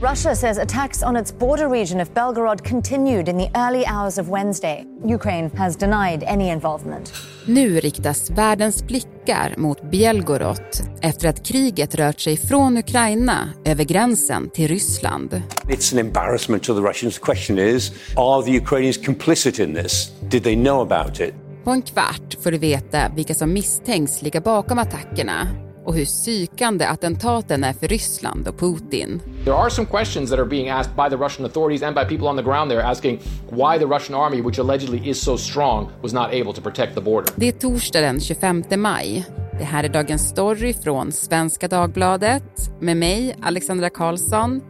Russia says attacks on its border region of Belgorod continued in the early hours of Wednesday. Ukraine has denied any involvement. Nu riktas världens blickar mot Belgorod efter att kriget rört sig från Ukraina över gränsen till Ryssland. It's an embarrassment to the Russians. The question is, are the Ukrainians complicit in this? Did they know about it? På en kvart får du veta vilka som misstänks ligga bakom attackerna och hur psykande attentaten är för Ryssland och Putin. There are some questions that are being asked by the Russian authorities and by people on the ground there asking why the Russian army, which allegedly is so strong, was not able to protect the border. Det är torsdag den 25 maj. Det här är dagens story från Svenska Dagbladet med mig, Alexandra Karlsson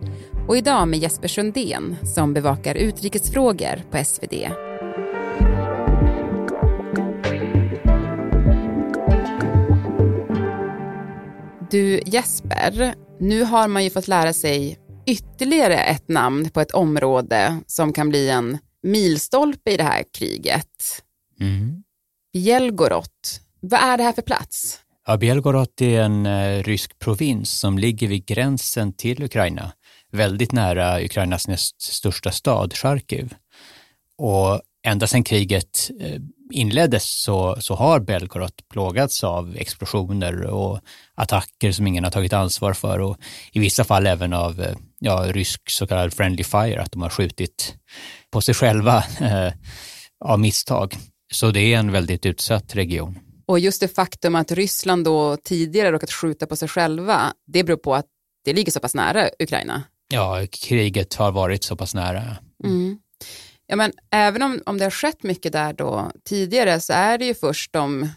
och idag med Jesper Sundén som bevakar utrikesfrågor på SvD. Du Jesper, nu har man ju fått lära sig ytterligare ett namn på ett område som kan bli en milstolpe i det här kriget. Mm. Belgorod, vad är det här för plats? Ja, Belgorod är en eh, rysk provins som ligger vid gränsen till Ukraina, väldigt nära Ukrainas näst största stad, Charkiv. Och ända sedan kriget eh, inleddes så, så har Belgorod plågats av explosioner och attacker som ingen har tagit ansvar för och i vissa fall även av eh, ja, rysk så kallad friendly fire, att de har skjutit på sig själva eh, av misstag. Så det är en väldigt utsatt region. Och just det faktum att Ryssland då tidigare råkat skjuta på sig själva, det beror på att det ligger så pass nära Ukraina. Ja, kriget har varit så pass nära. Mm. Ja, men även om, om det har skett mycket där då tidigare så är det ju först de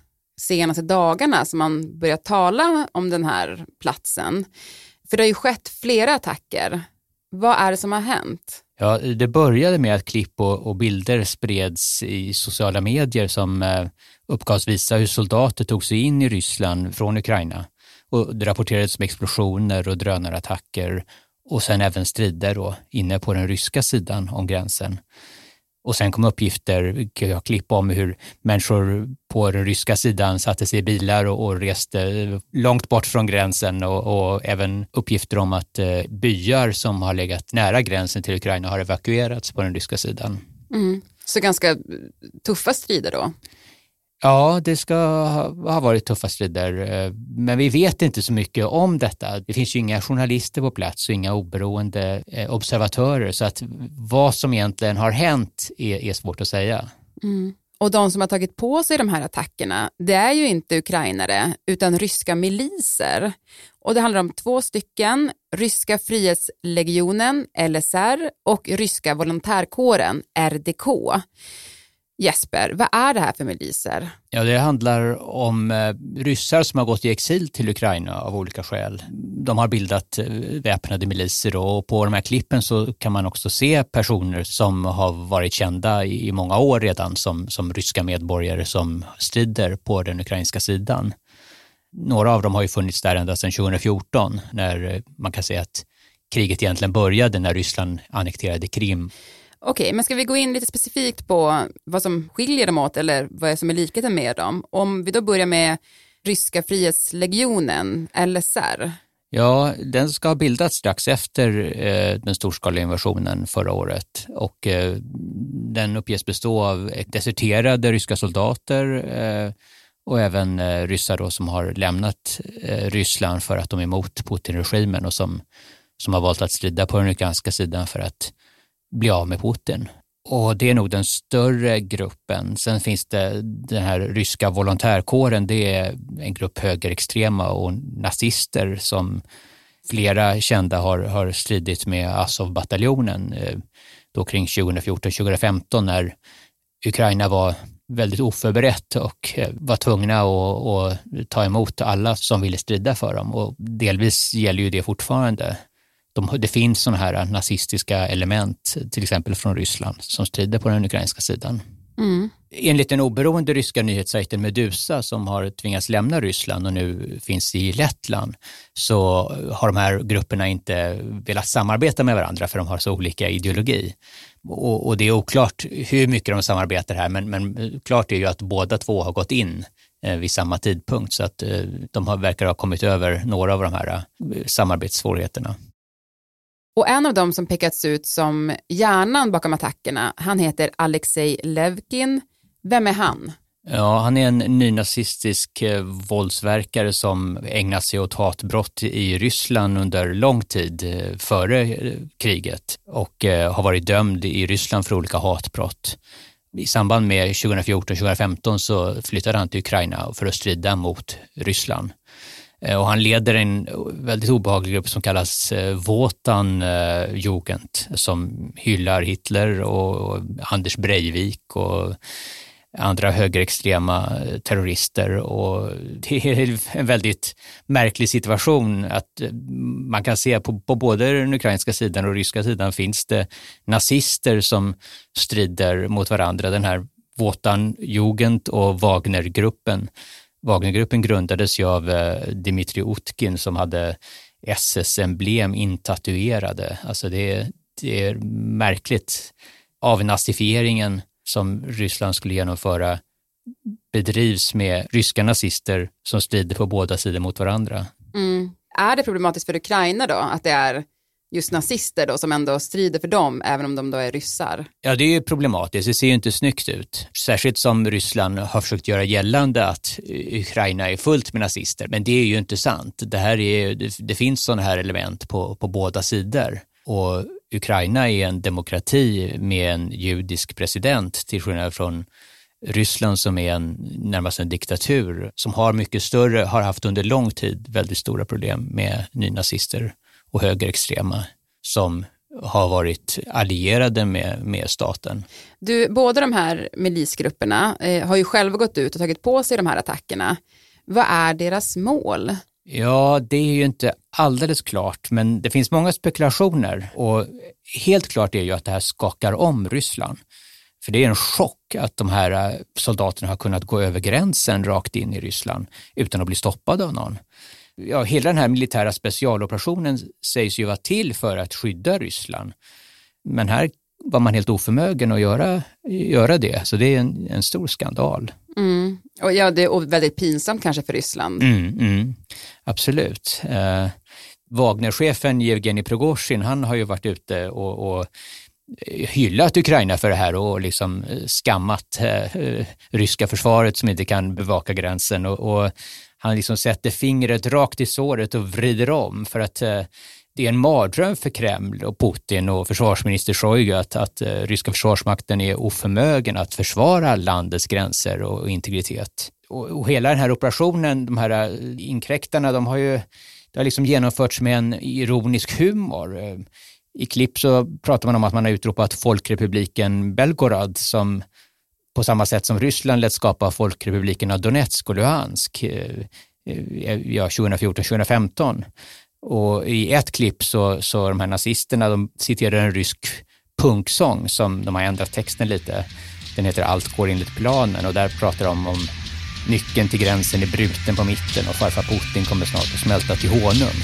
senaste dagarna som man börjar tala om den här platsen. För det har ju skett flera attacker. Vad är det som har hänt? Ja, det började med att klipp och, och bilder spreds i sociala medier som eh, uppgavs visa hur soldater tog sig in i Ryssland från Ukraina. Och det rapporterades om explosioner och drönarattacker och sen även strider då, inne på den ryska sidan om gränsen. Och sen kom uppgifter, jag klipp om hur människor på den ryska sidan satte sig i bilar och, och reste långt bort från gränsen och, och, även uppgifter om att eh, byar som har legat nära gränsen till Ukraina har evakuerats på den ryska sidan. Mm. Så ganska tuffa strider då? Ja, det ska ha varit tuffa strider, eh, men vi vet inte så mycket om detta. Det finns ju inga journalister på plats och inga oberoende eh, observatörer, så att vad som egentligen har hänt är, är svårt att säga. Mm. Och de som har tagit på sig de här attackerna, det är ju inte ukrainare, utan ryska miliser. Och det handlar om två stycken, Ryska frihetslegionen, LSR, och Ryska volontärkåren, RDK. Jesper, vad är det här för miliser? Ja, det handlar om eh, ryssar som har gått i exil till Ukraina av olika skäl. De har bildat eh, väpnade miliser och på de här klippen så kan man också se personer som har varit kända i många år redan som, som ryska medborgare som strider på den ukrainska sidan. Några av dem har ju funnits där ända sedan 2014 när eh, man kan säga att kriget egentligen började när Ryssland annekterade Krim. Okej, men ska vi gå in lite specifikt på vad som skiljer dem åt eller vad som är likheten med dem? Om vi då börjar med ryska frihetslegionen, LSR. Ja, den ska ha bildats strax efter eh, den storskaliga invasionen förra året och eh, den uppges bestå av deserterade ryska soldater eh, och även eh, ryssar då som har lämnat eh, Ryssland för att de är emot Putin-regimen och som, som har valt att strida på den ukrainska sidan för att bli av med Putin. Och det är nog den större gruppen. Sen finns det den här ryska volontärkåren, det är en grupp högerextrema och nazister som flera kända har, har stridit med Azov-bataljonen eh, då kring 2014-2015 när Ukraina var väldigt oförberett och eh, var tvungna att, att ta emot alla som ville strida för dem och delvis gäller ju det fortfarande de, det finns sådana här nazistiska element, till exempel från Ryssland, som strider på den ukrainska sidan. Mm. Enligt den oberoende ryska nyhetssajten Medusa som har tvingats lämna Ryssland och nu finns i Lettland så har de här grupperna inte velat samarbeta med varandra för de har så olika ideologi. Och, och det är oklart hur mycket de samarbetar här men, men klart är ju att båda två har gått in eh, vid samma tidpunkt så att eh, de har, verkar ha kommit över några av de här eh, samarbetssvårigheterna. Och en av dem som pekats ut som hjärnan bakom attackerna, han heter Alexej Levkin. Vem är han? Ja, han är en nynazistisk eh, våldsverkare som ägnat sig åt hatbrott i Ryssland under lång tid eh, före eh, kriget och eh, har varit dömd i Ryssland för olika hatbrott. I samband med 2014-2015 så flyttade han till Ukraina för att strida mot Ryssland. Eh, och han leder en väldigt obehaglig grupp som kallas eh, Wotan eh, Jugend som hyllar Hitler och Anders Breivik och andra högerextrema eh, terrorister och det är en väldigt märklig situation att man kan se på, på både den ukrainska sidan och ryska sidan finns det nazister som strider mot varandra. Den här Wotan Jugend och Wagnergruppen Wagnergruppen grundades ju av eh, Dmitrij Utkin som hade SS-emblem intatuerade. Alltså det, det är märkligt. Avnazifieringen som Ryssland skulle genomföra bedrivs med ryska nazister som strider på båda sidor mot varandra. Mm. Är det problematiskt för Ukraina då, att det är just nazister då som ändå strider för dem, även om de då är ryssar? Ja, det är ju problematiskt. Det ser ju inte snyggt ut. Särskilt som Ryssland har försökt göra gällande att Ukraina är fullt med nazister. Men det är ju inte sant. Det, här är, det, det finns sådana här element på, på båda sidor. Och Ukraina är en demokrati med en judisk president till skillnad från Ryssland som är en, närmast en diktatur som har mycket större, har haft under lång tid väldigt stora problem med nynazister och högerextrema som har varit allierade med, med staten. Du, båda de här milisgrupperna eh, har ju själva gått ut och tagit på sig de här attackerna. Vad är deras mål? Ja, det är ju inte alldeles klart, men det finns många spekulationer och helt klart är ju att det här skakar om Ryssland. För det är en chock att de här eh, soldaterna har kunnat gå över gränsen rakt in i Ryssland utan att bli stoppade av någon ja, hela den här militära specialoperationen sägs ju vara till för att skydda Ryssland. Men här var man helt oförmögen att göra, göra det, så det är en, en stor skandal. Mm. Och ja, det är väldigt pinsamt kanske för Ryssland. Mm, mm. Absolut. Eh, Wagnerchefen Yevgeni Prigozjin, han har ju varit ute och, och hyllat Ukraina för det här och liksom skammat eh, ryska försvaret som inte kan bevaka gränsen och, och han liksom sätter fingret rakt i såret och vrider om för att eh, det är en mardröm för Kreml och Putin och försvarsminister Shoigu att, att eh, ryska försvarsmakten är oförmögen att försvara landets gränser och integritet. Och, och hela den här operationen, de här eh, inkräktarna, de har ju det har liksom genomförts med en ironisk humor. Eh, I klipp så pratar man om att man har utropat Folkrepubliken Belgorod som på samma sätt som Ryssland lät skapa folkrepublikerna Donetsk och Luhansk eh, eh, ja, 2014-2015. Och i ett klipp så, så de här nazisterna, de citerar en rysk punksång som de har ändrat texten lite. Den heter Allt går enligt planen och där pratar de om nyckeln till gränsen är bruten på mitten och farfar Putin kommer snart att smälta till honung.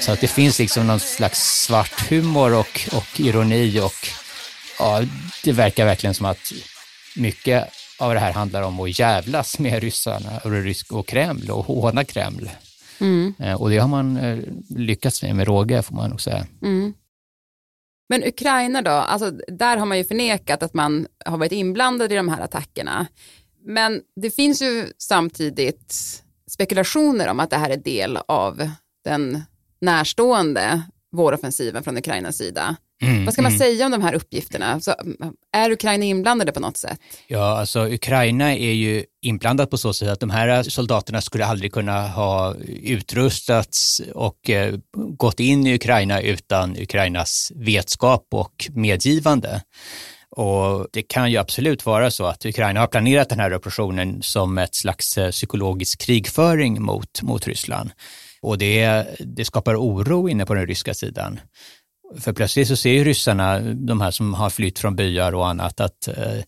Så att det finns liksom någon slags svart humor och, och ironi och ja, det verkar verkligen som att mycket av det här handlar om att jävlas med ryssarna och, Kreml och håna Kreml. Mm. Eh, och det har man eh, lyckats med med råge får man nog säga. Mm. Men Ukraina då, alltså, där har man ju förnekat att man har varit inblandad i de här attackerna. Men det finns ju samtidigt spekulationer om att det här är del av den närstående våroffensiven från Ukrainas sida. Mm, Vad ska man mm. säga om de här uppgifterna? Så, är Ukraina inblandade på något sätt? Ja, alltså Ukraina är ju inblandat på så sätt att de här soldaterna skulle aldrig kunna ha utrustats och eh, gått in i Ukraina utan Ukrainas vetskap och medgivande. Och det kan ju absolut vara så att Ukraina har planerat den här operationen som ett slags eh, psykologisk krigföring mot, mot Ryssland. Och det, det skapar oro inne på den ryska sidan. För plötsligt så ser ju ryssarna, de här som har flytt från byar och annat, att eh,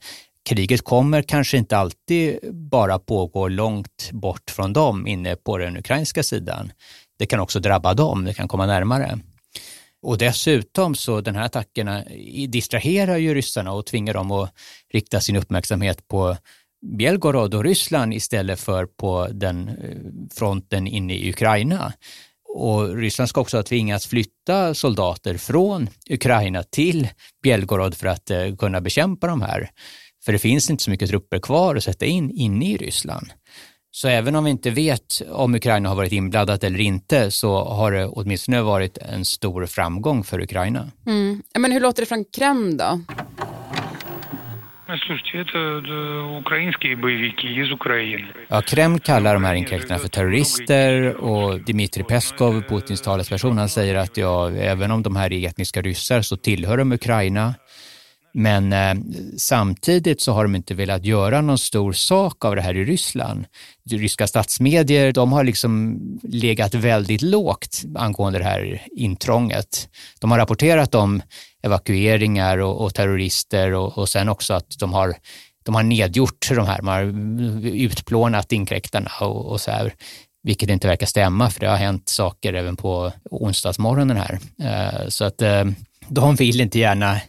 kriget kommer kanske inte alltid bara pågå långt bort från dem inne på den ukrainska sidan. Det kan också drabba dem, det kan komma närmare. Och dessutom så den här attackerna distraherar ju ryssarna och tvingar dem att rikta sin uppmärksamhet på Belgorod och Ryssland istället för på den eh, fronten inne i Ukraina. Och Ryssland ska också ha tvingats flytta soldater från Ukraina till Belgorod för att eh, kunna bekämpa de här. För det finns inte så mycket trupper kvar att sätta in inne i Ryssland. Så även om vi inte vet om Ukraina har varit inblandat eller inte så har det åtminstone varit en stor framgång för Ukraina. Mm. Men hur låter det från Kreml då? Слушайте, это украинские боевики из Украины. Ja, Kreml kallar de här inkräktarna för terrorister och Dmitrij Peskov, Putins talesperson, han säger att ja, även om de här är etniska ryssar så tillhör de Ukraina. Men eh, samtidigt så har de inte velat göra någon stor sak av det här i Ryssland. Ryska statsmedier, de har liksom legat väldigt lågt angående det här intrånget. De har rapporterat om evakueringar och, och terrorister och, och sen också att de har de har nedgjort de här, man har utplånat inkräktarna och, och så här, vilket inte verkar stämma för det har hänt saker även på onsdagsmorgonen här. Eh, så att eh, de vill inte gärna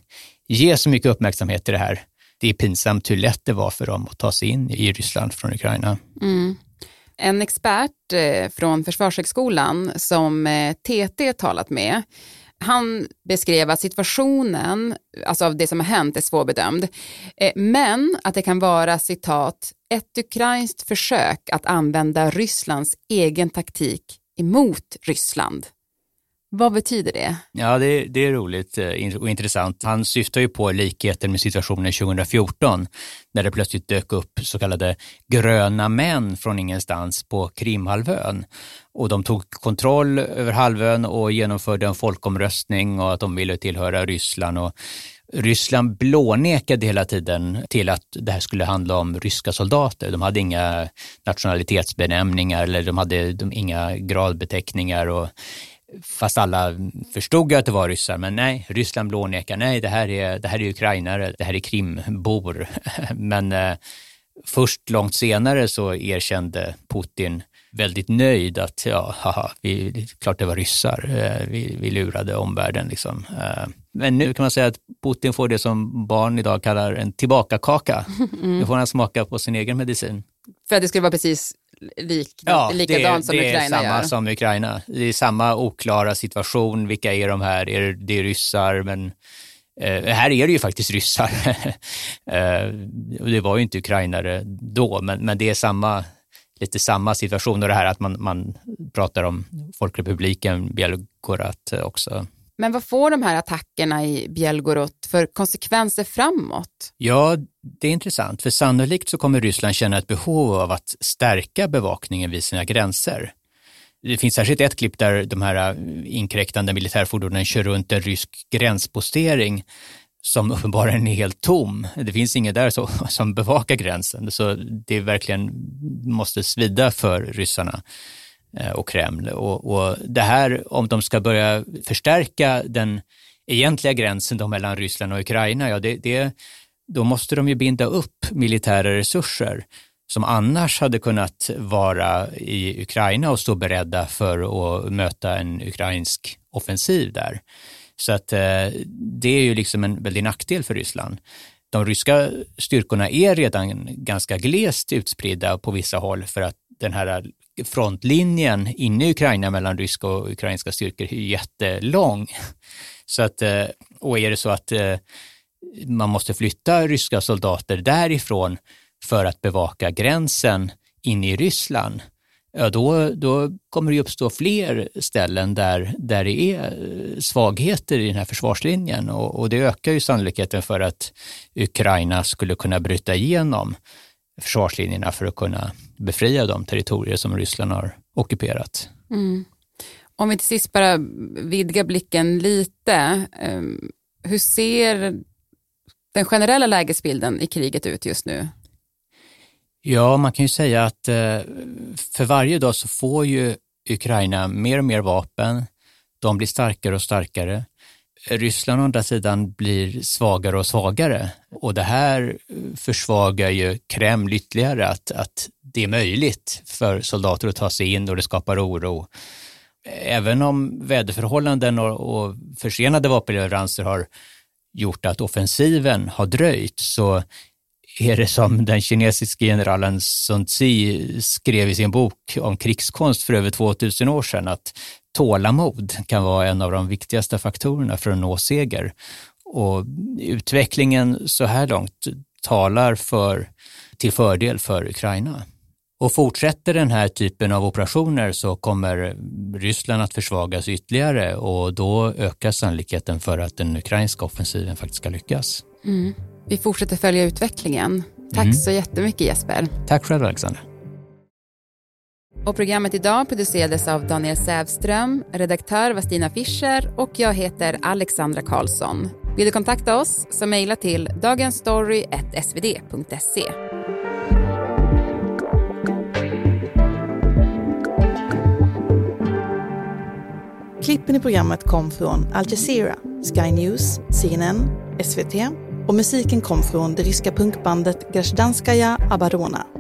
ge så mycket uppmärksamhet till det här. Det är pinsamt hur lätt det var för dem att ta sig in i Ryssland från Ukraina. Mm. En expert eh, från Försvarshögskolan som eh, TT talat med han beskrev att situationen, alltså av det som har hänt, är svårbedömd, eh, men att det kan vara citat, ett ukrainskt försök att använda Rysslands egen taktik emot Ryssland. Vad betyder det? Ja, det, det, är roligt eh, och intressant. Han syftar ju på likheten med situationen 2014 när det plötsligt dök upp så kallade gröna män från ingenstans på Krimhalvön. Och de tog kontroll över halvön och genomförde en folkomröstning och att de ville tillhöra Ryssland. Och Ryssland blånekade hela tiden till att det här skulle handla om ryska soldater. De hade inga nationalitetsbenämningar eller de hade inga gradbeteckningar och fast alla förstod att det var ryssar, men nej, Ryssland blånekar, nej, det här är, det här är ukrainare, det här är krimbor. men eh, först långt senare så erkände Putin väldigt nöjd att ja, haha, vi, klart det var ryssar, eh, vi, vi lurade omvärlden. Liksom. Eh, men nu kan man säga att Putin får det som barn idag kallar en tillbakakaka. Mm. Nu får han smaka på sin egen medicin. För att det skulle vara precis lik, ja, likadant som Ukraina gör? det är samma som Ukraina. Det är samma oklara situation. Vilka är de här? Är det är ryssar, men eh, här är det ju faktiskt ryssar. eh, det var ju inte ukrainare då, men, men det är samma, lite samma situation och det här att man, man pratar om Folkrepubliken Belgorod också. Men vad får de här attackerna i Bjelgorod för konsekvenser framåt? Ja, det är intressant, för sannolikt så kommer Ryssland känna ett behov av att stärka bevakningen vid sina gränser. Det finns särskilt ett klipp där de här eh, inkräktande militärfordonen kör runt en rysk gränspostering som uppenbarligen är helt tom. Det finns ingen där så, som bevakar gränsen, så det verkligen måste svida för ryssarna. Eh, och Kreml. Och, och det här, om de ska börja förstärka den egentliga gränsen då mellan Ryssland och Ukraina, ja det, det, då måste de ju binda upp militära resurser som annars hade kunnat vara i Ukraina och stå beredda för att möta en ukrainsk offensiv där. Så att eh, det är ju liksom en väldig nackdel för Ryssland. De ryska styrkorna är redan ganska glest utspridda på vissa håll för att den här frontlinjen inne i Ukraina mellan ryska och ukrainska styrkor är jättelång. Så att, eh, och är det så att eh, man måste flytta ryska soldater därifrån för att bevaka gränsen in i Ryssland, ja då, då kommer det uppstå fler ställen där, där det är eh, svagheter i den här försvarslinjen och, och det ökar ju sannolikheten för att Ukraina skulle kunna bryta igenom försvarslinjerna för att kunna befria de territorier som Ryssland har ockuperat. Mm. Om vi till sist bara vidgar blicken lite, ehm, hur ser den generella lägesbilden i kriget ut just nu? Ja, man kan ju säga att eh, för varje dag så får ju Ukraina mer och mer vapen. De blir starkare och starkare. Ryssland å andra sidan blir svagare och svagare och det här försvagar ju Kreml ytterligare att, att det är möjligt för soldater att ta sig in och det skapar oro. Även om väderförhållanden och, och försenade vapenleveranser har gjort att offensiven har dröjt så är det som den kinesiske generalen Sun Tzu skrev i sin bok om krigskonst för över 2000 år sedan, att tålamod kan vara en av de viktigaste faktorerna för att nå seger. Och utvecklingen så här långt talar för, till fördel för Ukraina. Och fortsätter den här typen av operationer så kommer Ryssland att försvagas ytterligare och då ökar sannolikheten för att den ukrainska offensiven faktiskt ska lyckas. Mm. Vi fortsätter följa utvecklingen. Tack mm. så jättemycket Jesper. Tack själv Alexander. Och programmet idag producerades av Daniel Sävström, redaktör var Stina Fischer och jag heter Alexandra Karlsson. Vill du kontakta oss så mejla till dagensstory.svd.se. Klippen i programmet kom från Al Jazeera, Sky News, CNN, SVT och musiken kom från det ryska punkbandet Grazdanskaja Abarona.